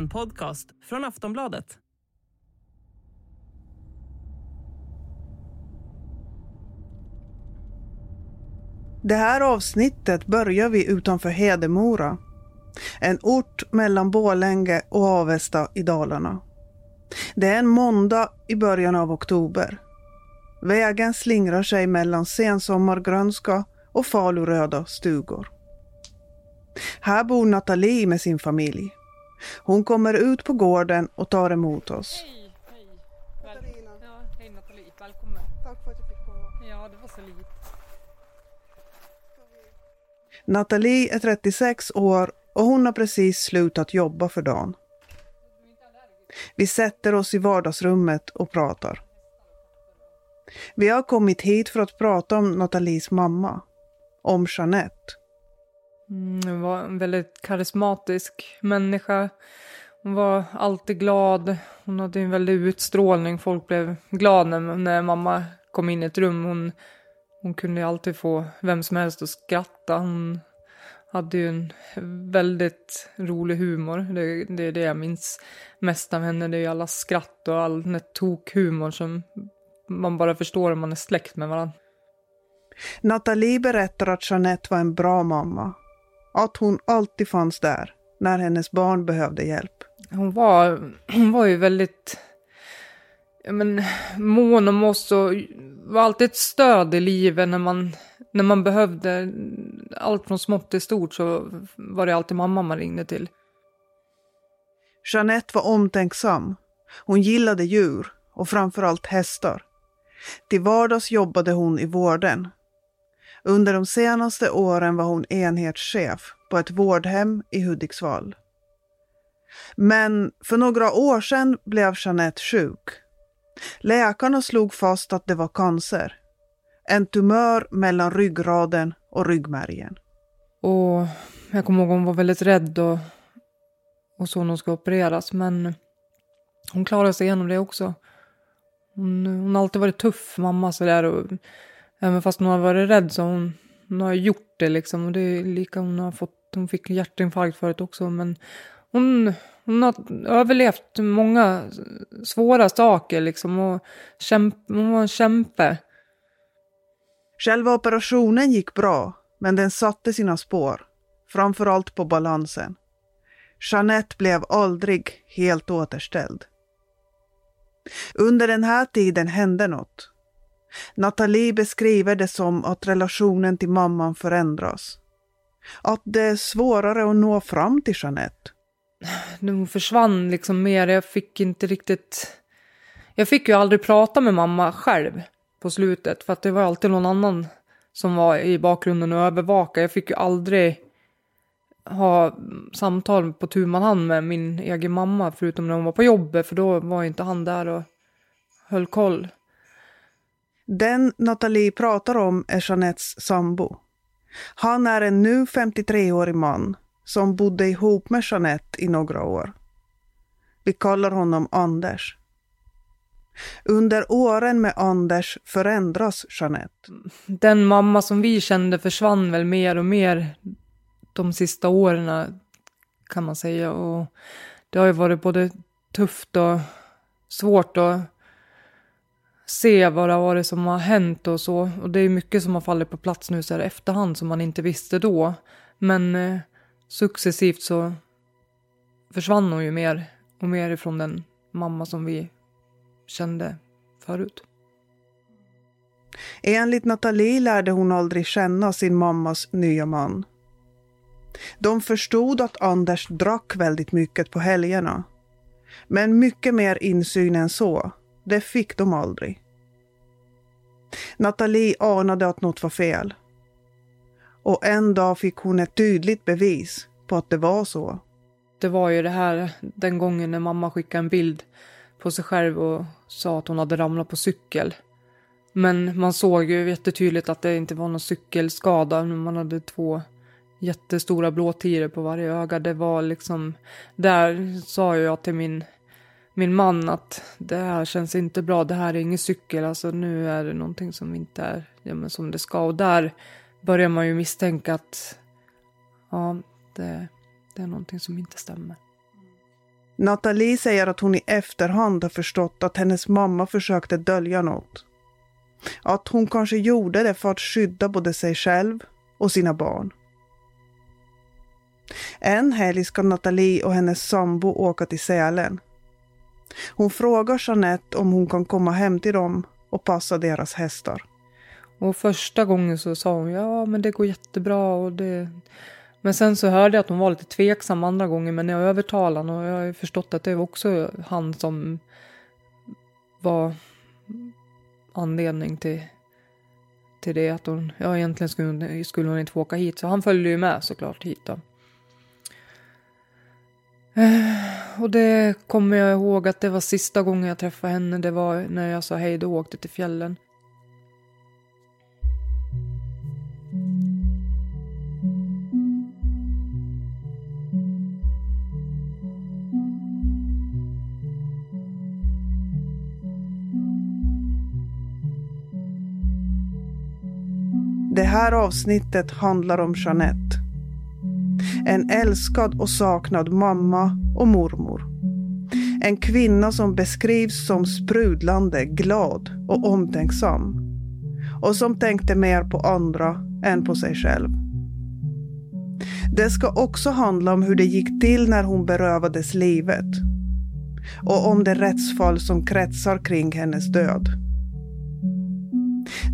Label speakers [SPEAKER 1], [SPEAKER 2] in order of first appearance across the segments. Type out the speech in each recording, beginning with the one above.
[SPEAKER 1] En podcast från Aftonbladet.
[SPEAKER 2] Det här avsnittet börjar vi utanför Hedemora. En ort mellan Borlänge och Avesta i Dalarna. Det är en måndag i början av oktober. Vägen slingrar sig mellan sensommargrönska och faluröda stugor. Här bor Nathalie med sin familj. Hon kommer ut på gården och tar emot oss.
[SPEAKER 3] Hej, hej.
[SPEAKER 2] Katarina.
[SPEAKER 3] Ja, hej Nathalie, välkommen.
[SPEAKER 2] Tack för att jag fick komma.
[SPEAKER 3] Ja, det var så litet.
[SPEAKER 2] Nathalie är 36 år och hon har precis slutat jobba för dagen. Vi sätter oss i vardagsrummet och pratar. Vi har kommit hit för att prata om Nathalies mamma. Om Jeanette.
[SPEAKER 3] Mm, hon var en väldigt karismatisk människa. Hon var alltid glad. Hon hade en väldig utstrålning. Folk blev glada när, när mamma kom in i ett rum. Hon, hon kunde alltid få vem som helst att skratta. Hon hade ju en väldigt rolig humor. Det, det är det jag minns mest av henne. Det är ju alla skratt och all den tokhumor som man bara förstår om man är släkt med varandra.
[SPEAKER 2] Nathalie berättar att Jeanette var en bra mamma. Att hon alltid fanns där när hennes barn behövde hjälp.
[SPEAKER 3] Hon var, hon var ju väldigt men, mån om oss och var alltid ett stöd i livet när man, när man behövde allt från smått till stort så var det alltid mamma man ringde till.
[SPEAKER 2] Jeanette var omtänksam. Hon gillade djur och framförallt hästar. Till vardags jobbade hon i vården. Under de senaste åren var hon enhetschef på ett vårdhem i Hudiksvall. Men för några år sedan blev Jeanette sjuk. Läkarna slog fast att det var cancer. En tumör mellan ryggraden och ryggmärgen.
[SPEAKER 3] Och jag kommer ihåg hon var väldigt rädd och, och så när hon skulle opereras men hon klarade sig igenom det också. Hon, hon har alltid varit tuff mamma sådär och även fast hon har varit rädd så hon, hon har gjort det liksom och det är lika hon har fått, hon fick hjärtinfarkt förut också men hon, hon har överlevt många svåra saker liksom och kämp, hon var en kämpe.
[SPEAKER 2] Själva operationen gick bra, men den satte sina spår, framförallt på balansen. Jeanette blev aldrig helt återställd. Under den här tiden hände något. Nathalie beskriver det som att relationen till mamman förändras. Att det är svårare att nå fram till Jeanette.
[SPEAKER 3] hon försvann liksom mer. Jag fick inte riktigt... Jag fick ju aldrig prata med mamma själv på slutet. För att det var alltid någon annan som var i bakgrunden och övervakade. Jag fick ju aldrig ha samtal på tu man hand med min egen mamma. Förutom när hon var på jobbet. För då var inte han där och höll koll.
[SPEAKER 2] Den Nathalie pratar om är Jeanettes sambo. Han är en nu 53-årig man som bodde ihop med Jeanette i några år. Vi kallar honom Anders. Under åren med Anders förändras Jeanette.
[SPEAKER 3] Den mamma som vi kände försvann väl mer och mer de sista åren kan man säga. Och det har ju varit både tufft och svårt och se vad det har varit som har hänt och så. Och det är mycket som har fallit på plats nu så här efterhand som man inte visste då. Men eh, successivt så försvann hon ju mer och mer ifrån den mamma som vi kände förut.
[SPEAKER 2] Enligt Nathalie lärde hon aldrig känna sin mammas nya man. De förstod att Anders drack väldigt mycket på helgerna. Men mycket mer insyn än så, det fick de aldrig. Nathalie anade att något var fel. Och en dag fick hon ett tydligt bevis på att det var så.
[SPEAKER 3] Det var ju det här den gången när mamma skickade en bild på sig själv och sa att hon hade ramlat på cykel. Men man såg ju jättetydligt att det inte var någon cykelskada. Man hade två jättestora blåtiror på varje öga. Det var liksom, där sa jag till min, min man att det här känns inte bra. Det här är ingen cykel. Alltså nu är det någonting som inte är ja, men som det ska. Och där börjar man ju misstänka att ja, det, det är någonting som inte stämmer.
[SPEAKER 2] Nathalie säger att hon i efterhand har förstått att hennes mamma försökte dölja något. Att hon kanske gjorde det för att skydda både sig själv och sina barn. En helg ska Nathalie och hennes sambo åka till Sälen. Hon frågar Jeanette om hon kan komma hem till dem och passa deras hästar.
[SPEAKER 3] Och första gången så sa hon ja men det går jättebra och det... Men sen så hörde jag att hon var lite tveksam andra gången men jag övertalade henne. och jag har förstått att det var också han som var anledning till, till det. Att hon, ja egentligen skulle, skulle hon inte få åka hit så han följde ju med såklart hit då. Eh, och det kommer jag ihåg att det var sista gången jag träffade henne. Det var när jag sa hej då och åkte till fjällen.
[SPEAKER 2] Det här avsnittet handlar om Jeanette. En älskad och saknad mamma och mormor. En kvinna som beskrivs som sprudlande, glad och omtänksam. Och som tänkte mer på andra än på sig själv. Det ska också handla om hur det gick till när hon berövades livet. Och om det rättsfall som kretsar kring hennes död.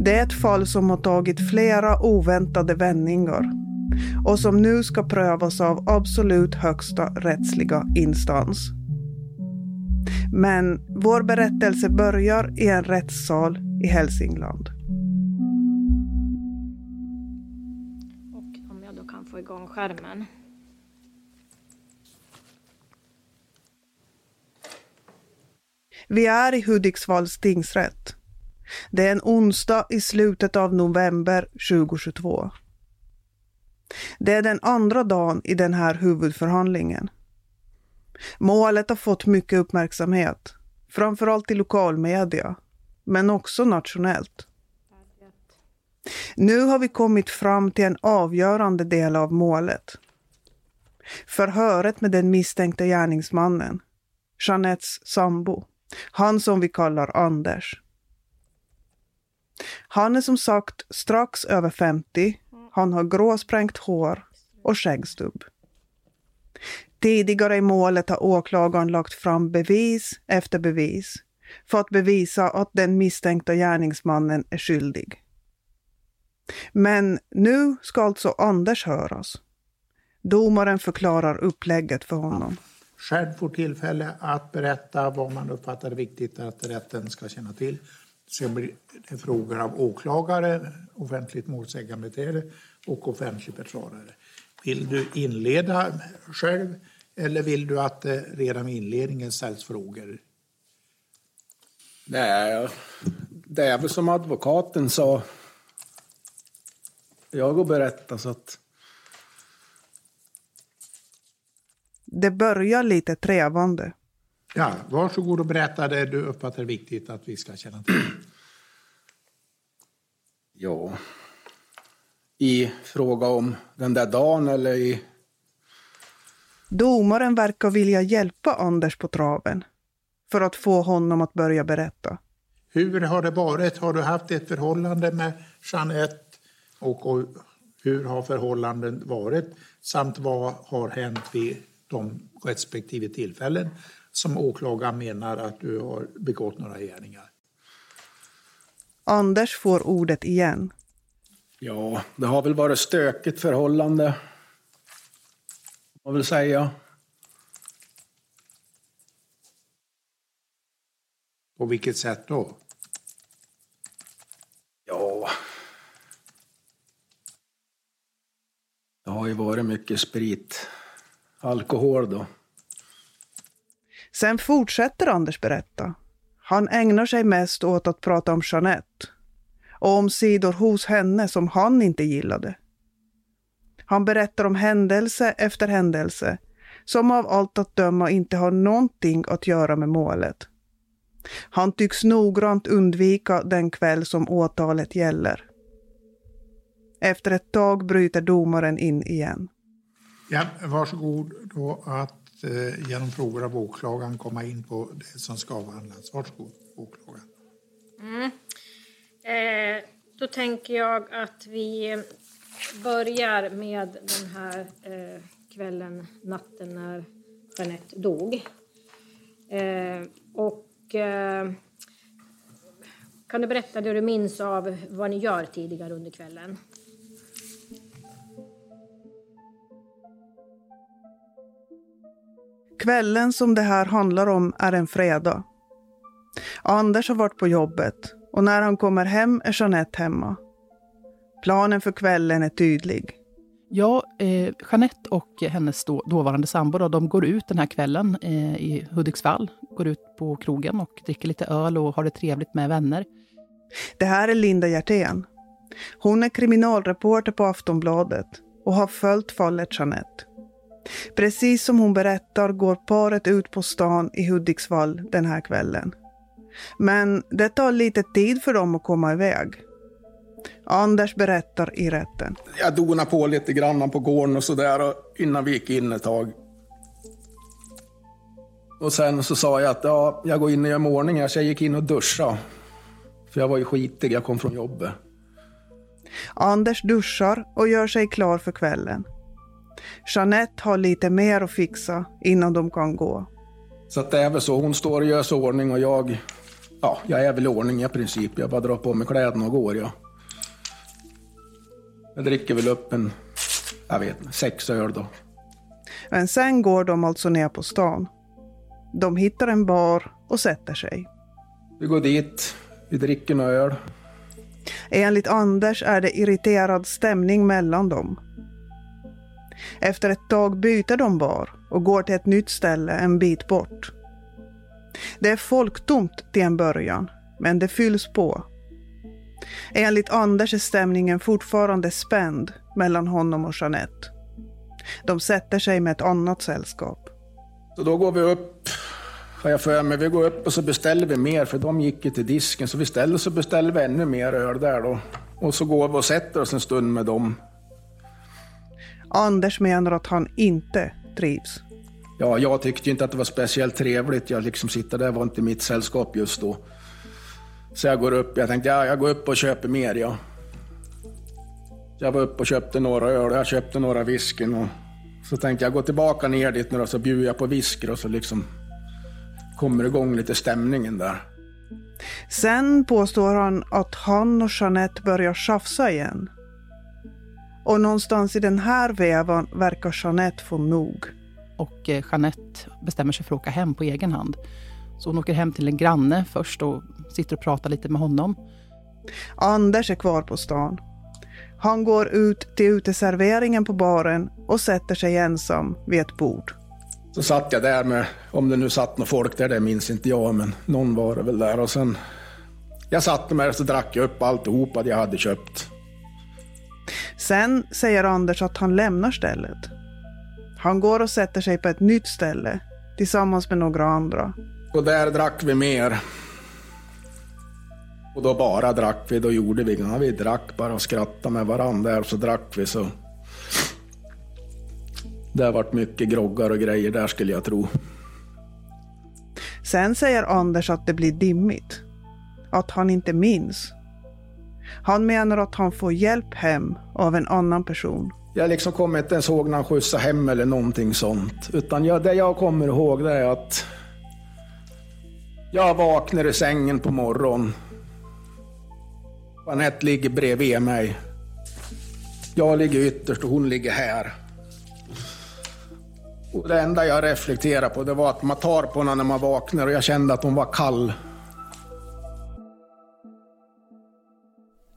[SPEAKER 2] Det är ett fall som har tagit flera oväntade vändningar och som nu ska prövas av absolut högsta rättsliga instans. Men vår berättelse börjar i en rättssal i Hälsingland.
[SPEAKER 4] Och om jag då kan få igång skärmen.
[SPEAKER 2] Vi är i Hudiksvalls tingsrätt. Det är en onsdag i slutet av november 2022. Det är den andra dagen i den här huvudförhandlingen. Målet har fått mycket uppmärksamhet, framförallt i lokalmedia, men också nationellt. Nu har vi kommit fram till en avgörande del av målet. Förhöret med den misstänkte gärningsmannen, Jeanettes sambo, han som vi kallar Anders. Han är som sagt strax över 50. Han har gråsprängt hår och skäggstubb. Tidigare i målet har åklagaren lagt fram bevis efter bevis för att bevisa att den misstänkta gärningsmannen är skyldig. Men nu ska alltså Anders höras. Domaren förklarar upplägget för honom.
[SPEAKER 5] Själv får tillfälle att berätta vad man uppfattar viktigt att rätten ska känna till. Sen blir det frågor av åklagare, offentligt målsägandebiträde och offentlig försvarare. Vill du inleda själv eller vill du att det redan vid inledningen ställs frågor?
[SPEAKER 6] Nej, det är väl som advokaten sa. Jag och berätta så att...
[SPEAKER 2] Det börjar lite trevande.
[SPEAKER 5] Ja, varsågod och berätta det du uppfattar viktigt att vi ska känna till.
[SPEAKER 6] Ja. I fråga om den där dagen eller i...
[SPEAKER 2] Domaren verkar vilja hjälpa Anders på traven för att få honom att börja berätta.
[SPEAKER 5] Hur har det varit? Har du haft ett förhållande med Jeanette? Och, och hur har förhållanden varit? Samt vad har hänt vid de respektive tillfällen som åklagaren menar att du har begått några gärningar?
[SPEAKER 2] Anders får ordet igen.
[SPEAKER 6] Ja, det har väl varit stökigt förhållande. Jag vill säga.
[SPEAKER 5] På vilket sätt då?
[SPEAKER 6] Ja... Det har ju varit mycket sprit. Alkohol då.
[SPEAKER 2] Sen fortsätter Anders berätta. Han ägnar sig mest åt att prata om Jeanette och om sidor hos henne som han inte gillade. Han berättar om händelse efter händelse som av allt att döma inte har någonting att göra med målet. Han tycks noggrant undvika den kväll som åtalet gäller. Efter ett tag bryter domaren in igen.
[SPEAKER 5] Ja, varsågod då att Eh, genom frågor av åklagaren komma in på det som ska avhandlas. Varsågod, åklagaren.
[SPEAKER 4] Mm. Eh, då tänker jag att vi börjar med den här eh, kvällen, natten när Jeanette dog. Eh, och eh, kan du berätta det du minns av vad ni gör tidigare under kvällen?
[SPEAKER 2] Kvällen som det här handlar om är en fredag. Anders har varit på jobbet och när han kommer hem är Jeanette hemma. Planen för kvällen är tydlig.
[SPEAKER 7] Ja, eh, Jeanette och hennes då, dåvarande sambo då, de går ut den här kvällen eh, i Hudiksvall. Går ut på krogen och dricker lite öl och har det trevligt med vänner.
[SPEAKER 2] Det här är Linda Hjertén. Hon är kriminalreporter på Aftonbladet och har följt fallet Jeanette. Precis som hon berättar går paret ut på stan i Hudiksvall den här kvällen. Men det tar lite tid för dem att komma iväg. Anders berättar i rätten.
[SPEAKER 6] Jag donade på lite grann på gården och sådär innan vi gick in ett tag. Och sen så sa jag att ja, jag går in och gör mig ordning så jag gick in och duschade. För jag var ju skitig, jag kom från jobbet.
[SPEAKER 2] Anders duschar och gör sig klar för kvällen. Jeanette har lite mer att fixa innan de kan gå.
[SPEAKER 6] Så att det är väl så, hon står och gör sig ordning och jag, ja, jag är väl i ordning i princip. Jag bara drar på mig kläderna och går, ja. Jag dricker väl upp en, jag vet inte, sex öl då.
[SPEAKER 2] Men sen går de alltså ner på stan. De hittar en bar och sätter sig.
[SPEAKER 6] Vi går dit, vi dricker några öl.
[SPEAKER 2] Enligt Anders är det irriterad stämning mellan dem. Efter ett tag byter de bar och går till ett nytt ställe en bit bort. Det är folktomt till en början, men det fylls på. Enligt Anders är stämningen fortfarande spänd mellan honom och Jeanette. De sätter sig med ett annat sällskap.
[SPEAKER 6] Så då går vi upp, har jag för mig. Vi går upp och så beställer vi mer, för de gick ju till disken. Så vi ställer så beställer vi ännu mer öl där då. Och så går vi och sätter oss en stund med dem.
[SPEAKER 2] Anders menar att han inte trivs.
[SPEAKER 6] Ja, jag tyckte inte att det var speciellt trevligt. Jag liksom sitter där, var inte mitt sällskap just då. Så jag går upp, jag tänkte ja, jag går upp och köper mer ja. Jag var uppe och köpte några öl, jag köpte några whiskyn och så tänkte jag gå tillbaka ner dit nu och så bjuder jag på whisky och så liksom kommer igång lite stämningen där.
[SPEAKER 2] Sen påstår han att han och Jeanette börjar tjafsa igen. Och någonstans i den här vevan verkar Jeanette få nog.
[SPEAKER 7] Och eh, Jeanette bestämmer sig för att åka hem på egen hand. Så hon åker hem till en granne först och sitter och pratar lite med honom.
[SPEAKER 2] Anders är kvar på stan. Han går ut till uteserveringen på baren och sätter sig ensam vid ett bord.
[SPEAKER 6] Så satt jag där med, om det nu satt något folk där, det minns inte jag, men någon var det väl där. Och sen, jag satte mig och så drack jag upp alltihopa jag hade köpt.
[SPEAKER 2] Sen säger Anders att han lämnar stället. Han går och sätter sig på ett nytt ställe tillsammans med några andra.
[SPEAKER 6] Och där drack vi mer. Och då bara drack vi, då gjorde vi inget. Vi drack bara och skrattade med varandra där och så drack vi så. Det har varit mycket groggar och grejer där skulle jag tro.
[SPEAKER 2] Sen säger Anders att det blir dimmigt. Att han inte minns. Han menar att han får hjälp hem av en annan person.
[SPEAKER 6] Jag liksom kommer inte ens ihåg när han skjutsade hem eller någonting sånt. Utan jag, det jag kommer ihåg det är att jag vaknar i sängen på morgonen. Jeanette ligger bredvid mig. Jag ligger ytterst och hon ligger här. Och det enda jag reflekterar på det var att man tar på henne när man vaknar och jag kände att hon var kall.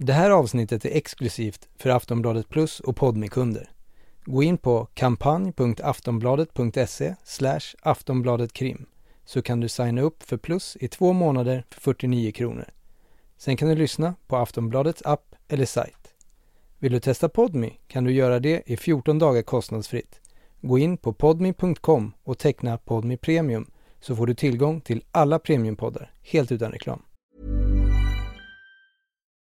[SPEAKER 8] Det här avsnittet är exklusivt för Aftonbladet Plus och Podmi-kunder. Gå in på kampanj.aftonbladet.se aftonbladetkrim så kan du signa upp för Plus i två månader för 49 kronor. Sen kan du lyssna på Aftonbladets app eller sajt. Vill du testa Podmi kan du göra det i 14 dagar kostnadsfritt. Gå in på podmi.com och teckna Podmi Premium så får du tillgång till alla premiumpoddar helt utan reklam.